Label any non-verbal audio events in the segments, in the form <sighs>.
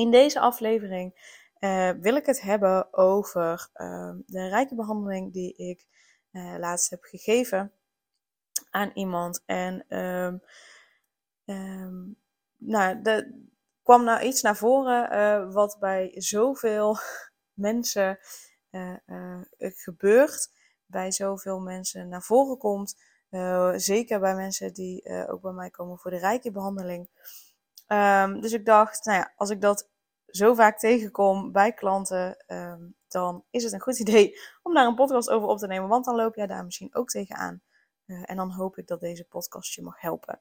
In deze aflevering uh, wil ik het hebben over uh, de rijke behandeling die ik uh, laatst heb gegeven aan iemand. En um, um, nou, er kwam nou iets naar voren wat bij zoveel <laughs> mensen gebeurt, bij zoveel mensen naar voren komt. zeker bij mensen die ook bij mij komen voor de rijke behandeling. Um, dus ik dacht, nou ja, als ik dat zo vaak tegenkom bij klanten, um, dan is het een goed <laughs> idee om daar een podcast over op te nemen. Want dan loop jij daar misschien ook tegenaan. Uh, en dan hoop ik dat deze podcast je mag helpen.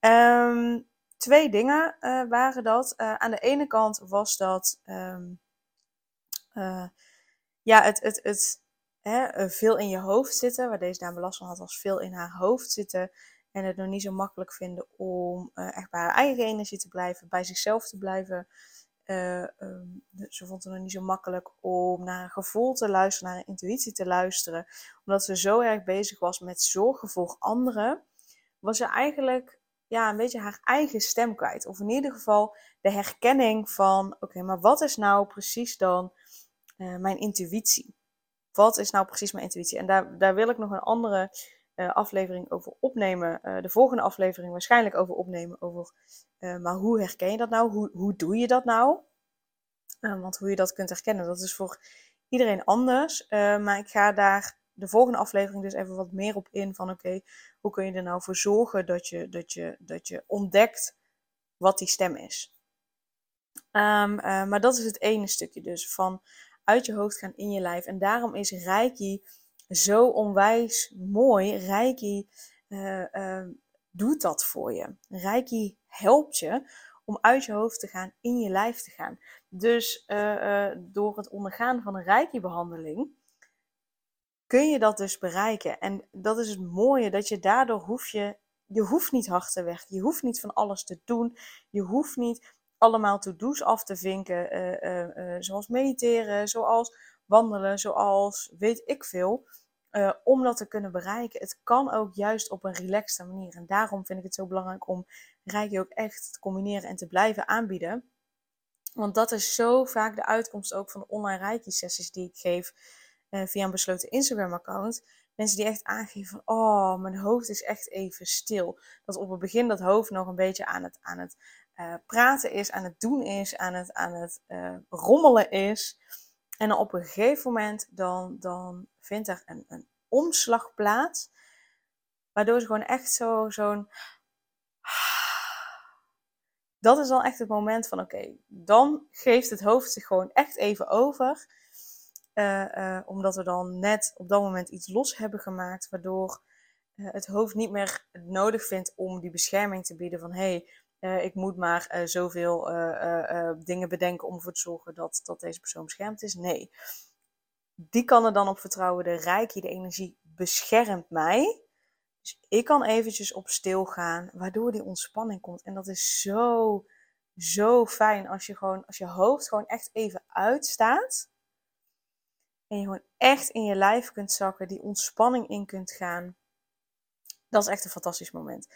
Um, twee dingen uh, waren dat. Uh, aan de ene kant was dat ja, het, het, het hè, veel in je hoofd zitten. Waar deze dame last van had, was veel in haar hoofd zitten. En het nog niet zo makkelijk vinden om echt bij haar eigen energie te blijven, bij zichzelf te blijven. Uh, um, ze vond het nog niet zo makkelijk om naar een gevoel te luisteren, naar een intuïtie te luisteren. Omdat ze zo erg bezig was met zorgen voor anderen, was ze eigenlijk ja, een beetje haar eigen stem kwijt. Of in ieder geval de herkenning van: oké, maar wat is nou precies dan uh, mijn intuïtie? Wat is nou precies mijn intuïtie? En daar, daar wil ik nog een andere aflevering over opnemen. Uh, de volgende aflevering waarschijnlijk over opnemen. Over, uh, maar hoe herken je dat nou? Hoe, hoe doe je dat nou? want hoe je dat kunt herkennen, dat is voor iedereen anders. maar ik ga daar de volgende aflevering dus even wat meer op in. Van oké, hoe kun je er nou voor zorgen dat je, dat je, dat je ontdekt wat die stem is. Um, maar dat is het ene stukje dus. Van uit je hoofd gaan in je lijf. En daarom is Reiki zo onwijs mooi. Reiki uh, uh, doet dat voor je. Reiki helpt je om uit je hoofd te gaan, in je lijf te gaan. Dus uh, door het ondergaan van een Reiki-behandeling kun je dat dus bereiken. En dat is het mooie, dat je daardoor hoef je, je hoeft niet hard te werken. Je hoeft niet van alles te doen. Je hoeft niet allemaal to-do's af te vinken, zoals mediteren, zoals wandelen, zoals weet ik veel. Uh, om dat te kunnen bereiken. Het kan ook juist op een relaxte manier. En daarom vind ik het zo belangrijk om Reiki ook echt te combineren en te blijven aanbieden. Want dat is zo vaak de uitkomst ook van de online Reiki-sessies die ik geef uh, via een besloten Instagram-account. Mensen die echt aangeven van, oh, mijn hoofd is echt even stil. Dat op het begin dat hoofd nog een beetje aan het, aan het uh, praten is, aan het doen is, aan het, aan het rommelen is. En op een gegeven moment dan, dan vindt er een, een omslag plaats. Waardoor ze gewoon echt zo, zo'n... <sighs> Dat is dan echt het moment van oké, dan geeft het hoofd zich gewoon echt even over. Uh, uh, omdat we dan net op dat moment iets los hebben gemaakt, waardoor uh, het hoofd niet meer nodig vindt om die bescherming te bieden van hey, uh, ik moet maar uh, zoveel uh, dingen bedenken om ervoor te zorgen dat, dat deze persoon beschermd is. Nee. Die kan er dan op vertrouwen. De rijke, de energie beschermt mij. Dus ik kan eventjes op stil gaan, waardoor die ontspanning komt. En dat is zo, zo fijn als je gewoon, als je hoofd gewoon echt even uitstaat. En je gewoon echt in je lijf kunt zakken, die ontspanning in kunt gaan. Dat is echt een fantastisch moment.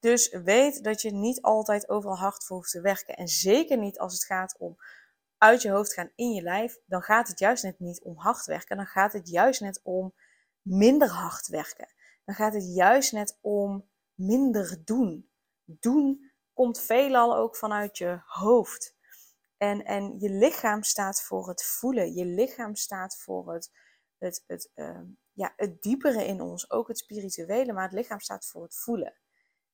Dus weet dat je niet altijd overal hard voor hoeft te werken. En zeker niet als het gaat om uit je hoofd gaan in je lijf. Dan gaat het juist net niet om hard werken. Dan gaat het juist net om minder hard werken. Dan gaat het juist net om minder doen. Doen komt veelal ook vanuit je hoofd. En, en je lichaam staat voor het voelen. Je lichaam staat voor het, het, het, uh, ja, het diepere in ons. Ook het spirituele. Maar het lichaam staat voor het voelen.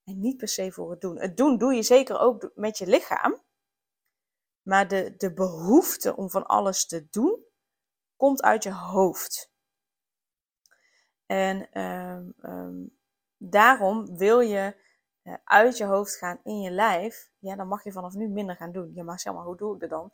En niet per se voor het doen. Het doen doe je zeker ook met je lichaam. Maar de, de behoefte om van alles te doen, komt uit je hoofd. En um, um, daarom wil je uh, uit je hoofd gaan in je lijf. Ja, dan mag je vanaf nu minder gaan doen. Ja, maar zeg maar, hoe doe ik dat dan?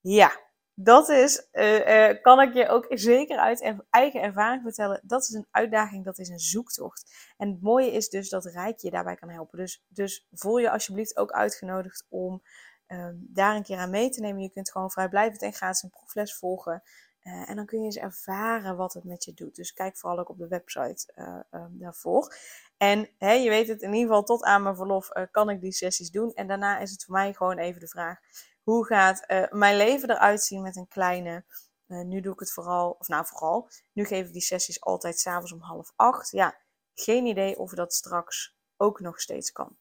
Ja, dat is, uh, uh, kan ik je ook zeker uit eigen ervaring vertellen. Dat is een uitdaging, dat is een zoektocht. En het mooie is dus dat Rijk je daarbij kan helpen. Dus, dus voel je alsjeblieft ook uitgenodigd om um, daar een keer aan mee te nemen. Je kunt gewoon vrijblijvend en gratis een proefles volgen. Uh, en dan kun je eens ervaren wat het met je doet. Dus kijk vooral ook op de website um, daarvoor. En hè, je weet het, in ieder geval tot aan mijn verlof kan ik die sessies doen. En daarna is het voor mij gewoon even de vraag hoe gaat uh, mijn leven eruit zien met een kleine? Uh, nu doe ik het vooral, of nou vooral, nu geef ik die sessies altijd s'avonds om half acht. Ja, geen idee of dat straks ook nog steeds kan.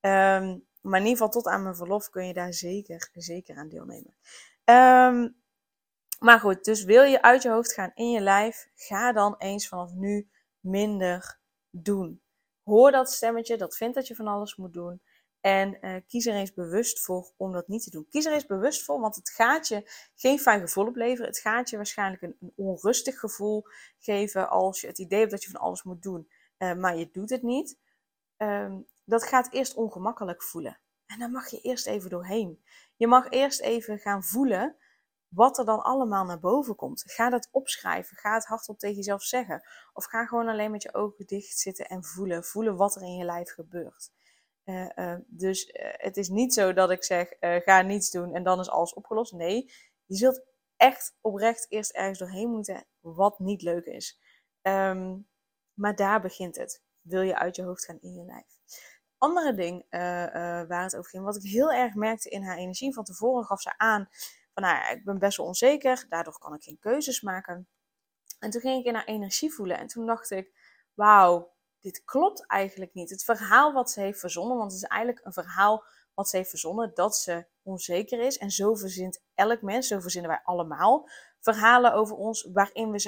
Um, maar in ieder geval tot aan mijn verlof kun je daar zeker, zeker aan deelnemen. Um, maar goed, dus wil je uit je hoofd gaan in je lijf, ga dan eens vanaf nu minder doen. Hoor dat stemmetje dat vindt dat je van alles moet doen. En uh, kies er eens bewust voor om dat niet te doen. Kies er eens bewust voor, want het gaat je geen fijn gevoel opleveren. Het gaat je waarschijnlijk een, een onrustig gevoel geven als je het idee hebt dat je van alles moet doen, uh, maar je doet het niet. Um, dat gaat eerst ongemakkelijk voelen. En dan mag je eerst even doorheen. Je mag eerst even gaan voelen wat er dan allemaal naar boven komt. Ga dat opschrijven. Ga het hardop tegen jezelf zeggen. Of ga gewoon alleen met je ogen dicht zitten en voelen. Voelen wat er in je lijf gebeurt. Uh, uh, dus uh, het is niet zo dat ik zeg, ga niets doen en dan is alles opgelost. Nee, je zult echt oprecht eerst ergens doorheen moeten wat niet leuk is. Um, maar daar begint het. Wil je uit je hoofd gaan in je lijf. Andere ding waar het over ging, wat ik heel erg merkte in haar energie. Van tevoren gaf ze aan nou ja, ik ben best wel onzeker. Daardoor kan ik geen keuzes maken. En toen ging ik in haar energie voelen. En toen dacht ik, wauw, dit klopt eigenlijk niet. Het verhaal wat ze heeft verzonnen, want het is eigenlijk een verhaal wat ze heeft verzonnen, dat ze onzeker is. En zo verzint elk mens, zo verzinnen wij allemaal verhalen over ons waarin we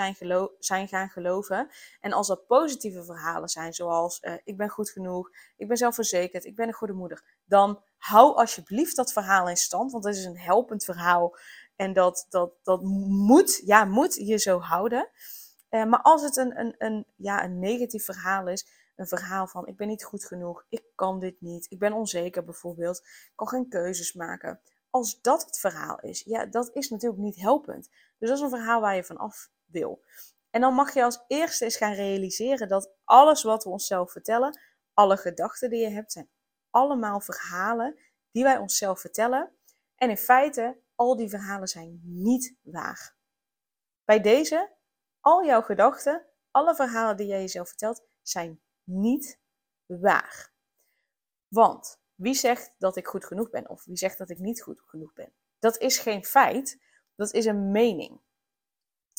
zijn, gaan geloven. En als dat positieve verhalen zijn, zoals uh, ik ben goed genoeg, ik ben zelfverzekerd, ik ben een goede moeder, dan hou alsjeblieft dat verhaal in stand, want het is een helpend verhaal. En dat, dat, dat moet, ja, moet je zo houden. Uh, maar als het een, een, een, ja, een negatief verhaal is, een verhaal van ik ben niet goed genoeg, ik kan dit niet, ik ben onzeker bijvoorbeeld, ik kan geen keuzes maken. Als dat het verhaal is, ja, dat is natuurlijk niet helpend. Dus dat is een verhaal waar je van af wil. En dan mag je als eerste eens gaan realiseren dat alles wat we onszelf vertellen, alle gedachten die je hebt, zijn allemaal verhalen die wij onszelf vertellen. En in feite, al die verhalen zijn niet waar. Bij deze al jouw gedachten, alle verhalen die jij jezelf vertelt, zijn niet waar. Want wie zegt dat ik goed genoeg ben of wie zegt dat ik niet goed genoeg ben? Dat is geen feit, dat is een mening.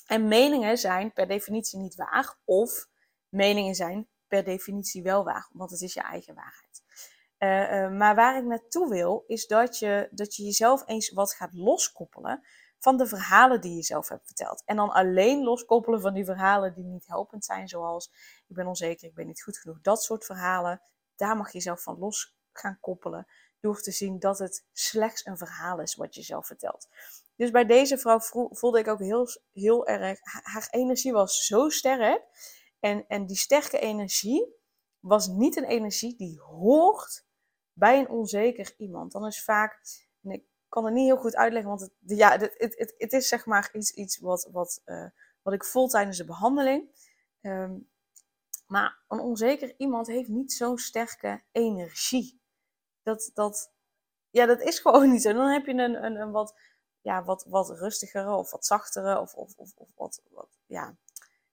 En meningen zijn per definitie niet waar of meningen zijn per definitie wel waar, want het is je eigen waarheid. Uh, uh, maar waar ik naartoe wil, is dat je, dat je jezelf eens wat gaat loskoppelen van de verhalen die je zelf hebt verteld. En dan alleen loskoppelen van die verhalen die niet helpend zijn, zoals ik ben onzeker, ik ben niet goed genoeg. Dat soort verhalen, daar mag je jezelf van los gaan koppelen. Door te zien dat het slechts een verhaal is wat je zelf vertelt. Dus bij deze vrouw voelde ik ook heel, heel erg, haar energie was zo sterk. En, en die sterke energie was niet een energie die hoort bij een onzeker iemand. Dan is vaak, kan het niet heel goed uitleggen, want het, ja, het, het, het, is zeg maar iets, iets wat, wat, uh, wat ik voel tijdens de behandeling. Um, maar een onzeker iemand heeft niet zo'n sterke energie. Dat, dat, ja, dat is <laughs> gewoon niet zo. Dan heb je een, een, een wat, ja, wat, wat rustigere of wat zachtere of, of, of, of wat, wat ja,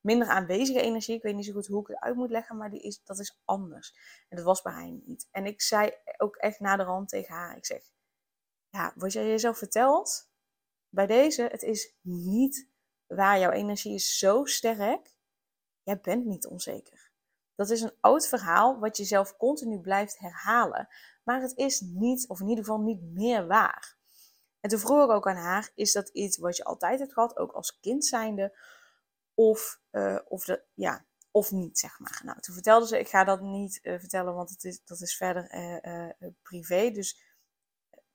minder aanwezige energie. Ik weet niet zo goed hoe ik het uit moet leggen, maar die is, dat is anders. En dat was bij haar niet. En ik zei ook echt naderhand tegen haar, ik zeg, ja, wat jij jezelf vertelt, bij deze, het is niet waar. Jouw energie is zo sterk. Jij bent niet onzeker. Dat is een oud verhaal wat je zelf continu blijft herhalen. Maar het is niet, of in ieder geval niet meer waar. En toen vroeg ik ook aan haar, is dat iets wat je altijd hebt gehad, ook als kind zijnde? Of, uh, of, de, ja, of niet, zeg maar. Nou, toen vertelde ze, ik ga dat niet uh, vertellen, want het is, dat is verder uh, privé. Dus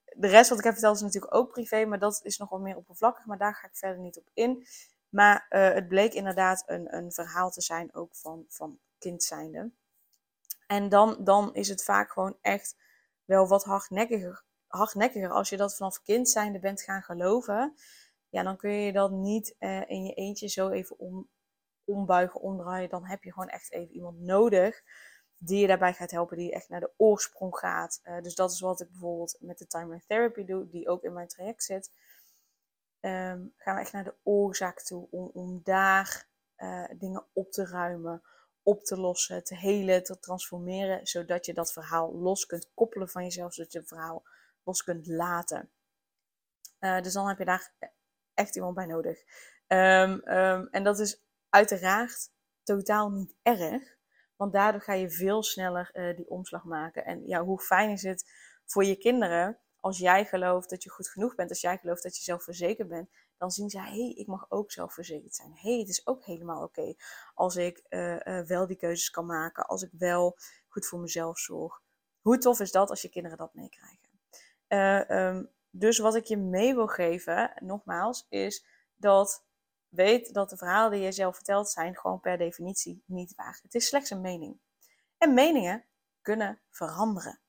de rest wat ik heb verteld is natuurlijk ook privé, maar dat is nog meer oppervlakkig, maar daar ga ik verder niet op in. Maar het bleek inderdaad een, een verhaal te zijn ook van, van kind zijnde. En dan, dan is het vaak gewoon echt wel wat hardnekkiger, hardnekkiger. Als je dat vanaf kind zijnde bent gaan geloven, ja, dan kun je dat niet uh, in je eentje zo even om, ombuigen, omdraaien. Dan heb je gewoon echt even iemand nodig die je daarbij gaat helpen, die echt naar de oorsprong gaat. Uh, dus dat is wat ik bijvoorbeeld met de timeline therapy doe, die ook in mijn traject zit. Um, gaan we echt naar de oorzaak toe om, om daar uh, dingen op te ruimen, op te lossen, te helen, te transformeren, zodat je dat verhaal los kunt koppelen van jezelf, zodat je het verhaal los kunt laten. Dus dan heb je daar echt iemand bij nodig. Um, um, en dat is uiteraard totaal niet erg, want daardoor ga je veel sneller uh, die omslag maken. En ja, hoe fijn is het voor je kinderen als jij gelooft dat je goed genoeg bent, als jij gelooft dat je zelfverzekerd bent, dan zien ze, hé, hey, ik mag ook zelfverzekerd zijn. Hé, hey, het is ook helemaal oké als ik uh, uh, wel die keuzes kan maken, als ik wel goed voor mezelf zorg. Hoe tof is dat als je kinderen dat meekrijgen? Um, dus wat ik je mee wil geven, nogmaals, is dat weet dat de verhalen die je zelf vertelt zijn gewoon per definitie niet waar. Het is slechts een mening. En meningen kunnen veranderen.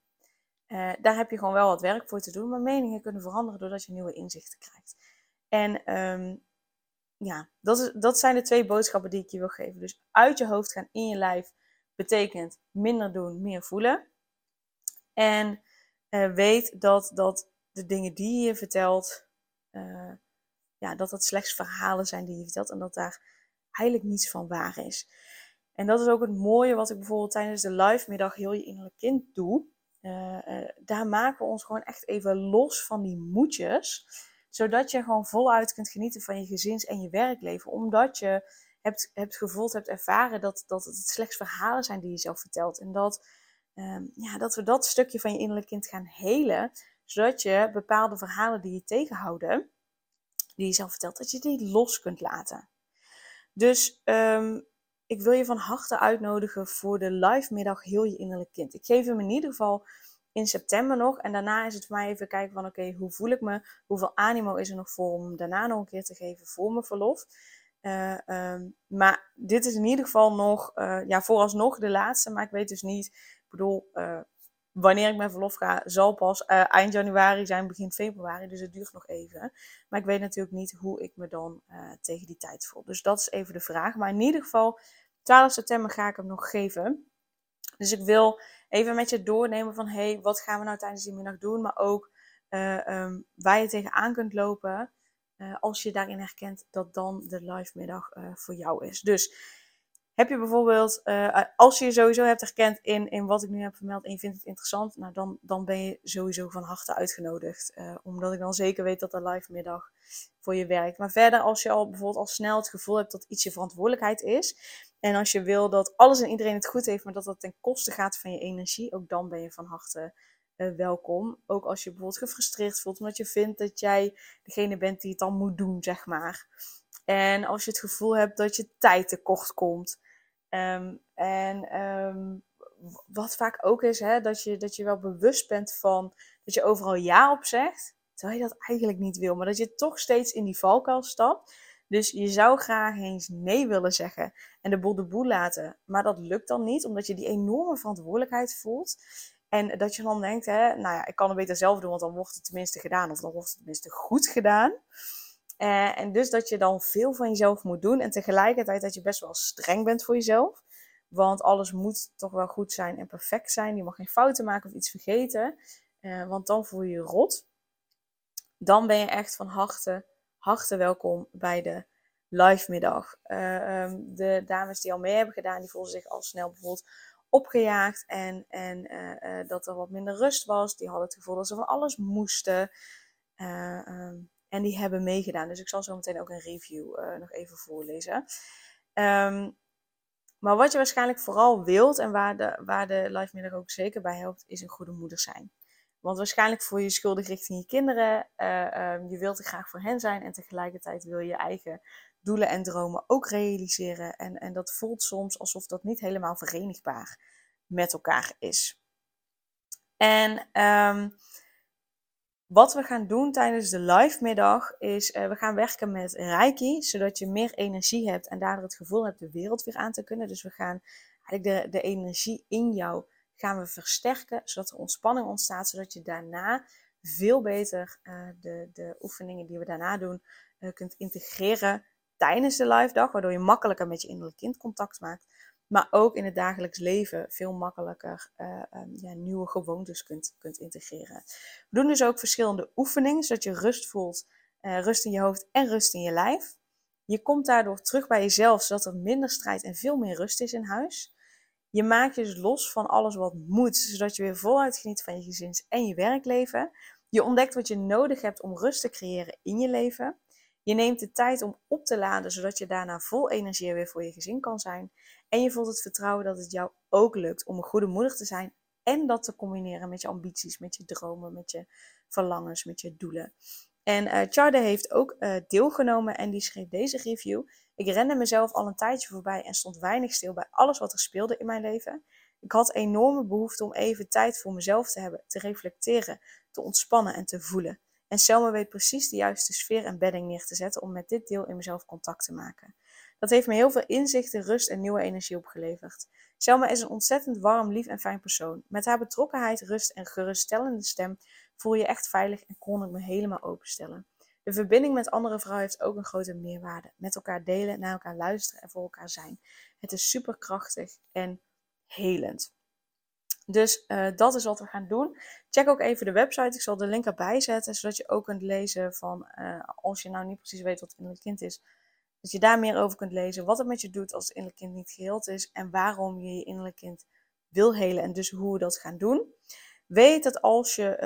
Uh, daar heb je gewoon wel wat werk voor te doen, maar meningen kunnen veranderen doordat je nieuwe inzichten krijgt. En um, ja, dat, is, dat zijn de twee boodschappen die ik je wil geven. Dus uit je hoofd gaan in je lijf betekent minder doen, meer voelen. En uh, weet dat, dat de dingen die je vertelt, uh, ja, dat dat slechts verhalen zijn die je vertelt en dat daar eigenlijk niets van waar is. En dat is ook het mooie wat ik bijvoorbeeld tijdens de live middag heel je innerlijk kind doe. Uh, uh, daar maken we ons gewoon echt even los van die moedjes. Zodat je gewoon voluit kunt genieten van je gezins- en je werkleven. Omdat je hebt, hebt gevoeld, hebt ervaren dat, dat het slechts verhalen zijn die je zelf vertelt. En dat, um, ja, dat we dat stukje van je innerlijk kind gaan helen. Zodat je bepaalde verhalen die je tegenhouden, die je zelf vertelt, dat je die los kunt laten. Dus um, ik wil je van harte uitnodigen voor de live middag Heel je innerlijk kind. Ik geef hem in ieder geval in september nog. En daarna is het voor mij even kijken van oké, hoe voel ik me? Hoeveel animo is er nog voor om daarna nog een keer te geven voor mijn verlof? Uh, um, maar dit is in ieder geval nog, uh, ja, vooralsnog de laatste. Maar ik weet dus niet, ik bedoel, uh, wanneer ik mijn verlof ga, zal pas eind januari zijn, begin februari. Dus het duurt nog even. Maar ik weet natuurlijk niet hoe ik me dan tegen die tijd voel. Dus dat is even de vraag. Maar in ieder geval, 12 september ga ik hem nog geven. Dus ik wil even met je doornemen van, hey, wat gaan we nou tijdens die middag doen? Maar ook uh, um, waar je tegenaan kunt lopen. Als je daarin herkent dat dan de live middag voor jou is. Dus heb je bijvoorbeeld, als je je sowieso hebt herkend in, in wat ik nu heb vermeld en je vindt het interessant, nou dan, dan ben je sowieso van harte uitgenodigd. omdat ik dan zeker weet dat de live middag voor je werkt. Maar verder, als je al bijvoorbeeld al snel het gevoel hebt dat iets je verantwoordelijkheid is, en als je wil dat alles en iedereen het goed heeft, maar dat dat ten koste gaat van je energie, ook dan ben je van harte uh, welkom. Ook als je bijvoorbeeld gefrustreerd voelt, omdat je vindt dat jij degene bent die het dan moet doen, zeg maar. En als je het gevoel hebt dat je tijd tekort komt. Um, en um, wat vaak ook is, hè, dat, je, dat je wel bewust bent van dat je overal ja op zegt, terwijl je dat eigenlijk niet wil, maar dat je toch steeds in die valkuil stapt. Dus je zou graag eens nee willen zeggen en de boel de boel laten. Maar dat lukt dan niet, omdat je die enorme verantwoordelijkheid voelt. En dat je dan denkt, hè, nou ja, ik kan het beter zelf doen, want dan wordt het tenminste gedaan. Of dan wordt het tenminste goed gedaan. Uh, en dus dat je dan veel van jezelf moet doen. En tegelijkertijd dat je best wel streng bent voor jezelf. Want alles moet toch wel goed zijn en perfect zijn. Je mag geen fouten maken of iets vergeten. Uh, want dan voel je je rot. Dan ben je echt van harte harte welkom bij de live middag. Uh, um, de dames die al mee hebben gedaan, die voelden zich al snel bijvoorbeeld opgejaagd en, en dat er wat minder rust was. Die hadden het gevoel dat ze van alles moesten. Um, en die hebben meegedaan. Dus ik zal zo meteen ook een review nog even voorlezen. Um, maar wat je waarschijnlijk vooral wilt en waar de, waar de live middag ook zeker bij helpt, is een goede moeder zijn. Want waarschijnlijk voel je je schuldig richting je kinderen. Uh, um, je wilt er graag voor hen zijn en tegelijkertijd wil je je eigen doelen en dromen ook realiseren. En, en dat voelt soms alsof dat niet helemaal verenigbaar met elkaar is. En um, wat we gaan doen tijdens de live middag is, uh, we gaan werken met Reiki, zodat je meer energie hebt en daardoor het gevoel hebt de wereld weer aan te kunnen. Dus we gaan eigenlijk de, de energie in jou gaan we versterken, zodat er ontspanning ontstaat, zodat je daarna veel beter uh, de, de oefeningen die we daarna doen uh, kunt integreren tijdens de live dag, waardoor je makkelijker met je innerlijk kind contact maakt. Maar ook in het dagelijks leven veel makkelijker uh, um, ja, nieuwe gewoontes kunt, kunt integreren. We doen dus ook verschillende oefeningen, zodat je rust voelt, rust in je hoofd en rust in je lijf. Je komt daardoor terug bij jezelf, zodat er minder strijd en veel meer rust is in huis. Je maakt je dus los van alles wat moet, zodat je weer voluit geniet van je gezins- en je werkleven. Je ontdekt wat je nodig hebt om rust te creëren in je leven. Je neemt de tijd om op te laden, zodat je daarna vol energie weer voor je gezin kan zijn. En je voelt het vertrouwen dat het jou ook lukt om een goede moeder te zijn en dat te combineren met je ambities, met je dromen, met je verlangens, met je doelen. En uh, Charde heeft ook uh, deelgenomen en die schreef deze review. Ik rende mezelf al een tijdje voorbij en stond weinig stil bij alles wat er speelde in mijn leven. Ik had enorme behoefte om even tijd voor mezelf te hebben, te reflecteren, te ontspannen en te voelen. En Selma weet precies de juiste sfeer en bedding neer te zetten om met dit deel in mezelf contact te maken. Dat heeft me heel veel inzichten, rust en nieuwe energie opgeleverd. Selma is een ontzettend warm, lief en fijn persoon. Met haar betrokkenheid, rust en geruststellende stem voel je echt veilig en kon ik me helemaal openstellen. De verbinding met andere vrouwen heeft ook een grote meerwaarde. Met elkaar delen, naar elkaar luisteren en voor elkaar zijn. Het is superkrachtig en helend. Dus uh, dat is wat we gaan doen. Check ook even de website. Ik zal de link erbij zetten, zodat je ook kunt lezen van uh, als je nou niet precies weet wat innerlijk kind is, dat je daar meer over kunt lezen. Wat het met je doet als het innerlijk kind niet geheeld is en waarom je je innerlijk kind wil helen en dus hoe we dat gaan doen. Weet dat als je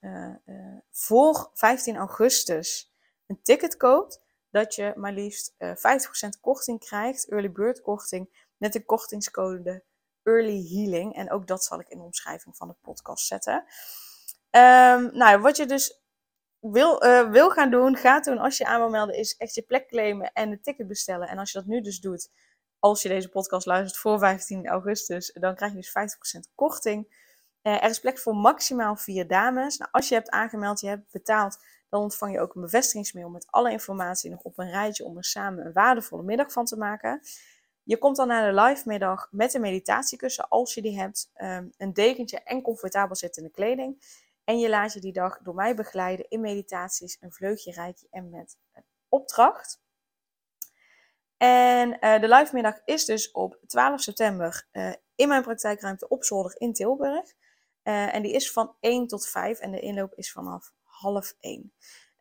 uh, uh, voor 15 augustus een ticket koopt, dat je maar liefst uh, 50% korting krijgt, early bird korting, met de kortingscode Early Healing. En ook dat zal ik in de omschrijving van de podcast zetten. Um, nou, wat je dus wil, uh, wil gaan doen, ga doen als je aan wil melden, is echt je plek claimen en de ticket bestellen. En als je dat nu dus doet, als je deze podcast luistert voor 15 augustus, dan krijg je dus 50% korting. Uh, er is plek voor maximaal vier dames. Nou, als je hebt aangemeld, je hebt betaald, dan ontvang je ook een bevestigingsmail met alle informatie nog op een rijtje om er samen een waardevolle middag van te maken. Je komt dan naar de live middag met een meditatiekussen, als je die hebt, um, een dekentje en comfortabel zittende kleding. En je laat je die dag door mij begeleiden in meditaties, een vleugje rijtje en met een opdracht. En uh, de live middag is dus op 12 september uh, in mijn praktijkruimte op zolder in Tilburg. Uh, en die is van 1 tot 5 en de inloop is vanaf half 1.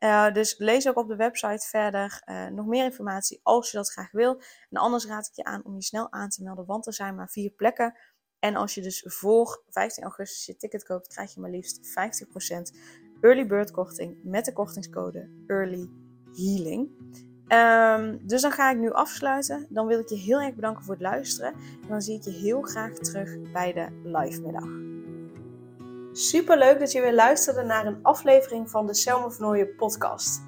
Uh, dus lees ook op de website verder uh, nog meer informatie als je dat graag wil. En anders raad ik je aan om je snel aan te melden, want er zijn maar vier plekken. En als je dus voor 15 augustus je ticket koopt, krijg je maar liefst 50% early bird korting met de kortingscode Early Healing. Um, dus dan ga ik nu afsluiten. Dan wil ik je heel erg bedanken voor het luisteren. En dan zie ik je heel graag terug bij de live middag. Super leuk dat je weer luisterde naar een aflevering van de Selma Vernooien podcast.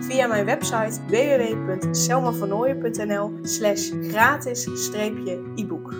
via mijn website www.selmavernooien.nl slash gratis-e-book.